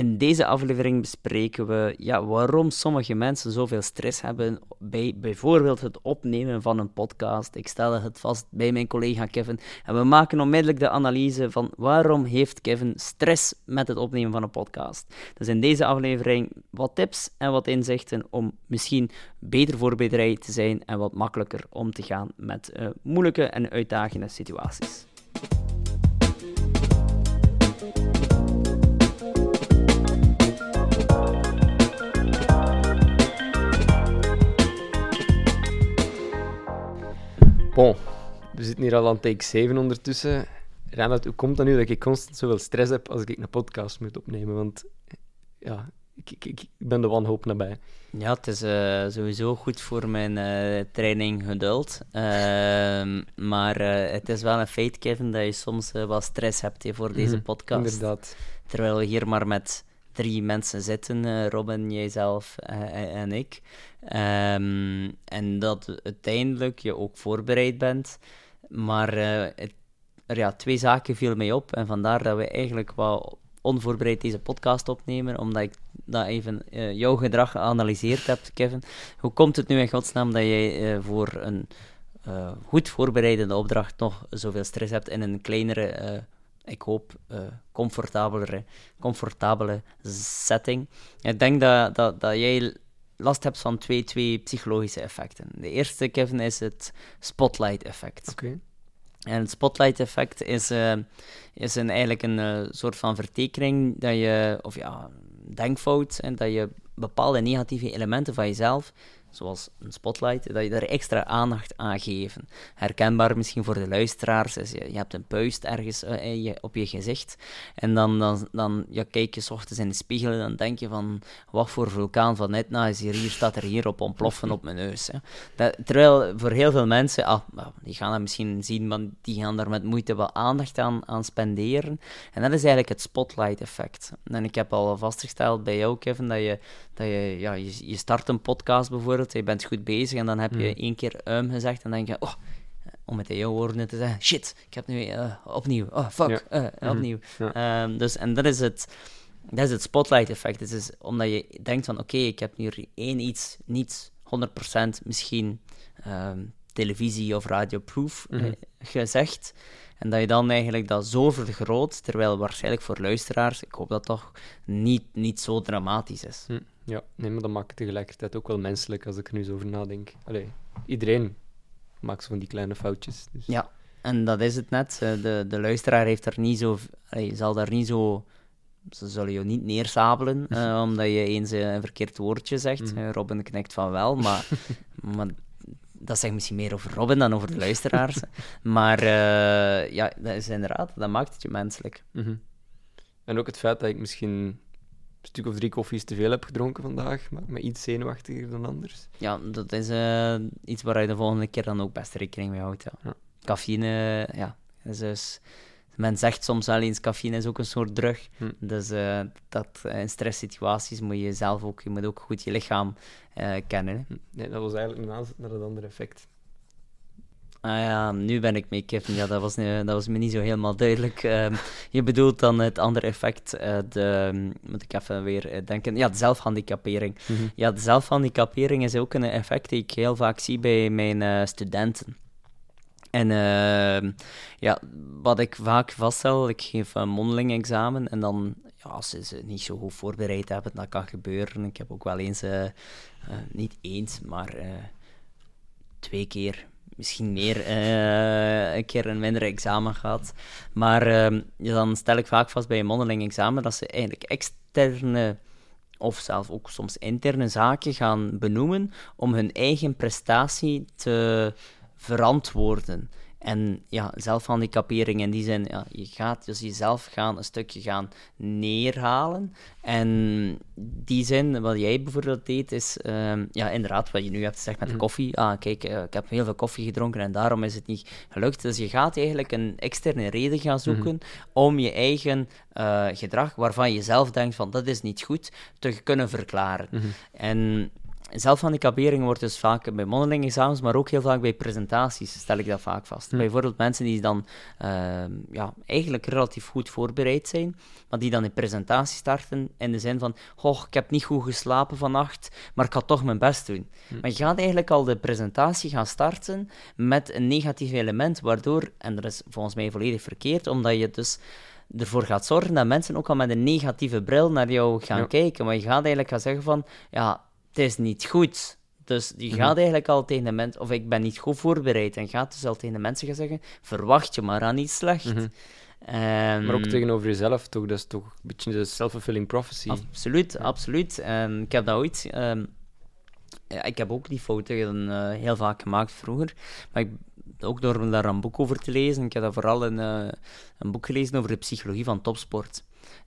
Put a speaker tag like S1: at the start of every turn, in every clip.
S1: In deze aflevering bespreken we ja, waarom sommige mensen zoveel stress hebben bij bijvoorbeeld het opnemen van een podcast. Ik stel het vast bij mijn collega Kevin en we maken onmiddellijk de analyse van waarom heeft Kevin stress met het opnemen van een podcast. Dus in deze aflevering wat tips en wat inzichten om misschien beter voorbereid te zijn en wat makkelijker om te gaan met uh, moeilijke en uitdagende situaties.
S2: Bon, we zitten hier al aan take 7 ondertussen. Reinhard, hoe komt dat nu dat ik constant zoveel stress heb als ik een podcast moet opnemen? Want ja, ik, ik, ik ben de wanhoop nabij.
S1: Ja, het is uh, sowieso goed voor mijn uh, training geduld. Uh, maar uh, het is wel een feit, Kevin, dat je soms wat stress hebt he, voor deze mm, podcast.
S2: Inderdaad.
S1: Terwijl we hier maar met drie mensen zitten, Robin, jijzelf en ik. Um, en dat uiteindelijk je ook voorbereid bent. Maar het, er, ja, twee zaken viel mij op. En vandaar dat we eigenlijk wel onvoorbereid deze podcast opnemen, omdat ik dat even jouw gedrag geanalyseerd heb, Kevin. Hoe komt het nu in godsnaam dat jij voor een goed voorbereidende opdracht nog zoveel stress hebt in een kleinere ik hoop, uh, comfortabelere, comfortabele setting. Ik denk dat, dat, dat jij last hebt van twee, twee psychologische effecten. De eerste, Kevin, is het spotlight-effect.
S2: Oké.
S1: En het spotlight-effect is, uh, is een, eigenlijk een uh, soort van vertekening dat je, of ja, denkfout, en dat je bepaalde negatieve elementen van jezelf zoals een spotlight, dat je daar extra aandacht aan geven. Herkenbaar misschien voor de luisteraars is, je, je hebt een puist ergens je, op je gezicht en dan, dan, dan ja, kijk je ochtends in de spiegel en dan denk je van, wat voor vulkaan van Etna is hier, hier staat er hier op ontploffen op mijn neus. Hè. Terwijl voor heel veel mensen, ah, die gaan dat misschien zien, maar die gaan daar met moeite wel aandacht aan, aan spenderen. En dat is eigenlijk het spotlight effect. En ik heb al vastgesteld bij jou, Kevin, dat je, dat je, ja, je, je start een podcast bijvoorbeeld je bent goed bezig en dan heb je hmm. één keer um gezegd en dan denk je, oh, om het in jouw woorden te zeggen, shit, ik heb nu uh, opnieuw, oh fuck, ja. uh, opnieuw. Um, dus, en dat is het, dat is het spotlight effect. Het is omdat je denkt van, oké, okay, ik heb nu één iets, niet 100% misschien um, televisie of radioproof mm -hmm. gezegd. En dat je dan eigenlijk dat zo vergroot, terwijl waarschijnlijk voor luisteraars, ik hoop dat toch, niet, niet zo dramatisch is.
S2: Hm. Ja, nee, maar dat maakt het tegelijkertijd ook wel menselijk als ik er nu zo over nadenk. Allee, iedereen maakt zo van die kleine foutjes. Dus.
S1: Ja, en dat is het net. De, de luisteraar heeft er niet zo, allee, zal daar niet zo. Ze zullen je niet neersabelen uh, omdat je eens een verkeerd woordje zegt. Mm. Robin knikt van wel, maar, maar dat zegt misschien meer over Robin dan over de luisteraars. maar uh, ja, dat is inderdaad, dat maakt het je menselijk.
S2: Mm -hmm. En ook het feit dat ik misschien een stuk of drie koffies te veel heb gedronken vandaag, maakt me iets zenuwachtiger dan anders.
S1: Ja, dat is uh, iets waar je de volgende keer dan ook best rekening mee houdt. Ja. ja. Cafeïne, ja, is dus... Men zegt soms wel eens, cafeïne is ook een soort drug. Hm. Dus uh, dat, in stresssituaties moet je zelf ook, je moet ook goed je lichaam uh, kennen. Hm.
S2: Nee, dat was eigenlijk een aanzet naar het andere effect.
S1: Ah ja, nu ben ik mee, Kevin. Ja, dat was, dat was me niet zo helemaal duidelijk. Uh, je bedoelt dan het andere effect, uh, de, moet ik even weer denken, ja, de zelfhandicapering. Mm -hmm. Ja, de zelfhandicapering is ook een effect die ik heel vaak zie bij mijn eh, studenten. En ehm, ja, wat ik vaak vaststel, ik geef een mondeling examen en dan, ja, als ze ze niet zo goed voorbereid hebben, dat kan gebeuren. Ik heb ook wel eens, niet eens, maar twee keer misschien meer een keer een minder examen gehad. Maar uh, dan stel ik vaak vast bij een mondeling examen dat ze eigenlijk externe of zelfs ook soms interne zaken gaan benoemen om hun eigen prestatie te verantwoorden. En ja, zelfhandicapering in die zin, ja, je gaat dus jezelf gaan een stukje gaan neerhalen. En die zin, wat jij bijvoorbeeld deed, is um, ja, inderdaad wat je nu hebt gezegd met de mhm. koffie. Ah, kijk, uh, ik heb heel veel koffie gedronken en daarom is het niet gelukt. Dus je gaat eigenlijk een externe reden gaan mhm. zoeken om je eigen uh, gedrag, waarvan je zelf denkt van dat is niet goed, te kunnen verklaren.
S2: Mhm.
S1: En zelfhandicapering wordt dus vaak bij mondeling examens, maar ook heel vaak bij presentaties, stel ik dat vaak vast.
S2: Hm.
S1: Bijvoorbeeld mensen die dan ehm, ja, eigenlijk relatief goed voorbereid zijn, maar die dan in presentatie starten in de zin van, goh, ik heb niet goed geslapen vannacht, maar ik ga toch mijn best doen.
S2: Hm.
S1: Maar je gaat eigenlijk al de presentatie gaan starten met een negatief element, waardoor, en dat is volgens mij volledig verkeerd, omdat je dus ervoor gaat zorgen dat mensen ook al met een negatieve bril naar jou gaan
S2: Ja.
S1: kijken. Maar je gaat eigenlijk gaan zeggen van, ja, is niet goed. Dus je
S2: Mhm.
S1: gaat eigenlijk al tegen de mensen, of ik ben niet goed voorbereid, en gaat dus al tegen de mensen gaan zeggen, verwacht je maar aan iets slecht. Ehm,
S2: Maar ook tegenover jezelf, toch? Dat is toch een beetje de self-fulfilling prophecy.
S1: Absoluut, absoluut. En ik heb dat ooit... ehm, ja, ik heb ook die fouten eh, heel vaak gemaakt vroeger. Maar ik, ook door daar een boek over te lezen. Ik heb daar vooral een, eh, een boek gelezen over de psychologie van topsport.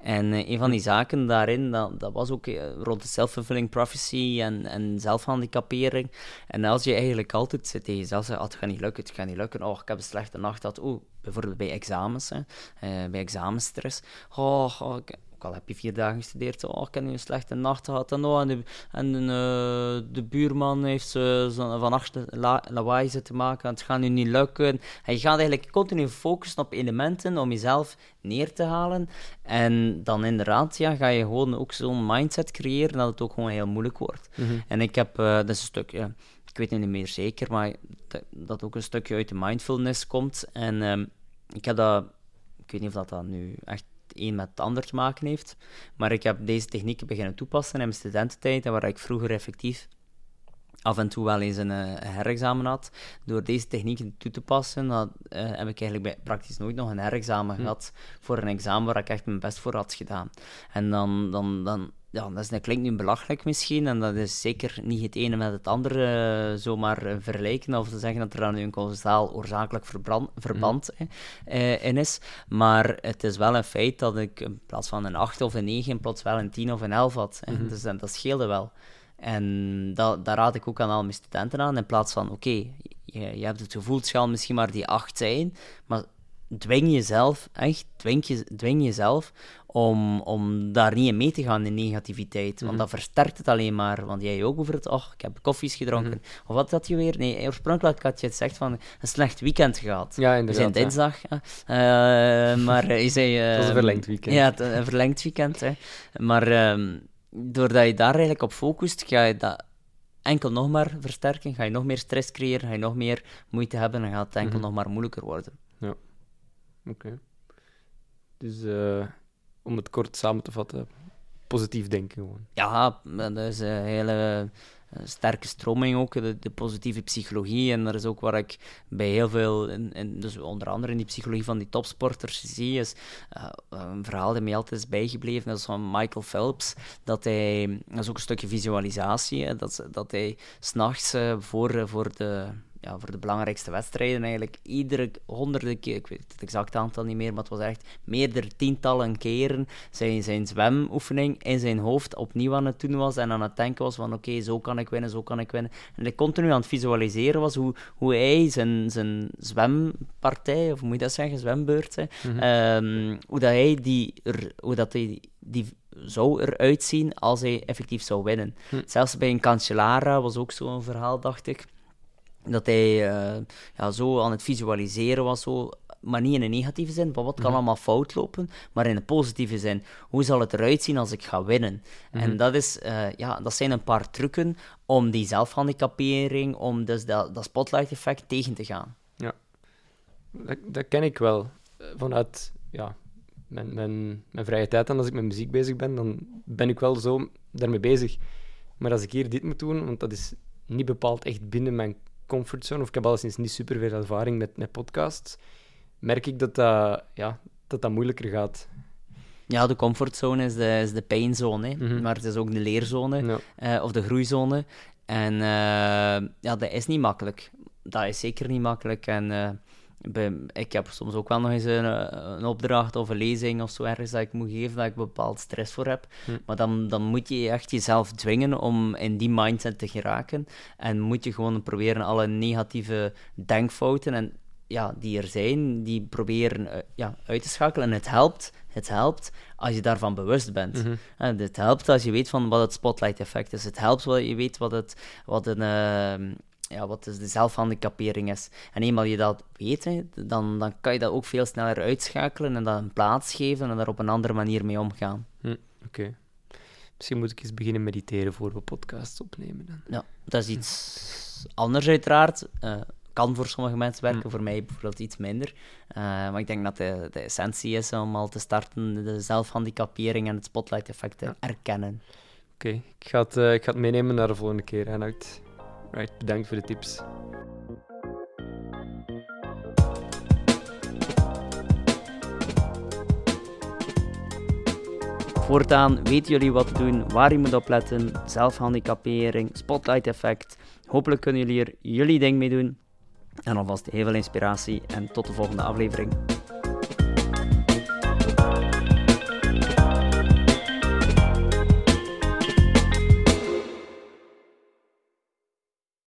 S1: En eh, een van die zaken daarin, dat, dat was ook eh, rond de self-fulfilling prophecy en, en zelfhandicapering. En als je eigenlijk altijd zit tegen jezelf zegt, oh, het gaat niet lukken, het gaat niet lukken, oh, ik heb een slechte nacht gehad. Oeh, bijvoorbeeld bij examens, hè, eh, bij examenstress. Oh, oh, ook al heb je vier dagen gestudeerd, oh, ik heb nu een slechte nacht gehad. En, oh, en, de, en eh, de buurman heeft zo, zo vannacht la, lawaai zitten maken, het gaat nu niet lukken. En je gaat eigenlijk continu focussen op elementen om jezelf neer te halen. En dan inderdaad ja, ga je gewoon ook zo'n mindset creëren dat het ook gewoon heel moeilijk wordt.
S2: Mhm.
S1: En ik heb, eh dat is een stuk, ik weet niet meer zeker, maar dat, dat ook een stukje uit de mindfulness komt. En ehm, ik heb dat, ik weet niet of dat, dat nu echt het een met het ander te maken heeft, maar ik heb deze technieken beginnen toepassen in mijn studententijd, en waar ik vroeger effectief af en toe wel eens een, eh, een herexamen had. Door deze technieken toe te passen, had, eh, heb ik eigenlijk bij, praktisch nooit nog een herexamen gehad voor een examen waar ik echt mijn best voor had gedaan. En dan, dan, dan ja, dat, is, dat klinkt nu belachelijk misschien, en dat is zeker niet het ene met het andere eh, zomaar eh, vergelijken, of te zeggen dat er dan nu een causaal oorzakelijk verband, verband eh, eh, in is. Maar het is wel een feit dat ik in plaats van een 8 of een 9 plots wel een 10 of een 11 had. hè. Dus dat, dat scheelde wel. En dat, daar raad ik ook aan al mijn studenten aan, in plaats van, oké, je, je hebt het gevoel, het zal misschien maar die 8 zijn, maar dwing jezelf, echt, dwing, je, dwing jezelf om, om daar niet in mee te gaan in negativiteit. Want dat versterkt het alleen maar. Want jij ook bijvoorbeeld, oh, ik heb koffies gedronken. Of wat had je weer? Nee, oorspronkelijk had je het gezegd van een slecht weekend gehad.
S2: Ja,
S1: We
S2: inderdaad.
S1: zijn
S2: ja.
S1: dinsdag, ja. Eh, maar je zei...
S2: Het was een
S1: eh,
S2: verlengd weekend.
S1: Ja, het- een verlengd weekend. Hè. Maar ehm, doordat je daar eigenlijk op focust, ga je dat enkel nog maar versterken. Ga je nog meer stress creëren, ga je nog meer moeite hebben en gaat het enkel nog maar moeilijker worden.
S2: Oké. Dus eh, om het kort samen te vatten, positief denken gewoon.
S1: Ja, dat is een hele eh, sterke stroming ook, de, de positieve psychologie. En dat is ook waar ik bij heel veel, in, dus onder andere in die psychologie van die topsporters zie, is eh, een verhaal dat mij altijd is bijgebleven, dat is van Michael Phelps. Dat hij, dat is ook een stukje visualisatie, dat, dat hij s'nachts eh voor, eh, voor de ja, voor de belangrijkste wedstrijden eigenlijk iedere honderden keer, ik weet het exacte aantal niet meer, maar het was echt meerdere tientallen keren zijn, zijn zwemoefening in zijn hoofd opnieuw aan het doen was en aan het denken was van oké, zo kan ik winnen, zo kan ik winnen. En hij continu aan het visualiseren was hoe, hoe hij zijn, zijn zwempartij, of moet je dat zeggen, zwembeurt, hè, ehm, hoe dat hij die, hoe dat hij die zou eruit zien als hij effectief zou winnen. Zelfs bij een Cancellara was ook zo'n verhaal, dacht ik dat hij eh, ja, zo aan het visualiseren was, zo, maar niet in een negatieve zin, van wat kan allemaal fout lopen, maar in een positieve zin. Hoe zal het eruit zien als ik ga winnen? En dat, is, eh, ja, dat zijn een paar trucken om die zelfhandicapering, om dus dat, dat spotlight-effect tegen te gaan.
S2: Ja, dat, dat ken ik wel. Eh, Vanuit ja, mijn, mijn, mijn vrije tijd dan, als ik met muziek bezig ben, dan ben ik wel zo daarmee bezig. Maar als ik hier dit moet doen, want dat is niet bepaald echt binnen mijn comfortzone, of ik heb alleszins niet super veel ervaring met, met podcasts, merk ik dat dat, ja, dat, dat moeilijker gaat.
S1: Ja, de comfortzone is de, is de painzone, hè.
S2: Mhm.
S1: maar het is ook de leerzone.
S2: Ja.
S1: eh, of de groeizone. En eh, ja, dat is niet makkelijk. Dat is zeker niet makkelijk. En eh, ik heb soms ook wel nog eens een, eh, een opdracht of een lezing of zo ergens dat ik moet geven, dat ik bepaald stress voor heb.
S2: Hm.
S1: Maar dan, dan moet je echt jezelf dwingen om in die mindset te geraken. En moet je gewoon proberen alle negatieve denkfouten en, ja, die er zijn, die proberen eh, ja, uit te schakelen. En het helpt het helpt als je daarvan bewust bent.
S2: Mhm.
S1: En het helpt als je weet van wat het spotlight effect is. Het helpt als je weet wat, het, wat, een, ehm, ja, wat dus de zelfhandicapering is. En eenmaal je dat weet, hè, dan, dan kan je dat ook veel sneller uitschakelen en dat een plaats geven en daar op een andere manier mee omgaan.
S2: Hm, Oké. Misschien moet ik eens beginnen mediteren voor we podcasts opnemen. Dan.
S1: Ja, dat is iets anders uiteraard. Eh, kan voor sommige mensen werken,
S2: Mm.
S1: voor mij bijvoorbeeld iets minder. Eh, maar ik denk dat de, de essentie is om al te starten de zelfhandicapering en het spotlight effect te
S2: Ja.
S1: erkennen.
S2: Oké, ik, ga het, eh, ik ga het meenemen naar de volgende keer. Reinoud. Right, bedankt voor de tips.
S1: Voortaan weten jullie wat te doen, waar je moet opletten, zelfhandicapering, spotlight effect. Hopelijk kunnen jullie er jullie ding mee doen. En alvast heel veel inspiratie en tot de volgende aflevering.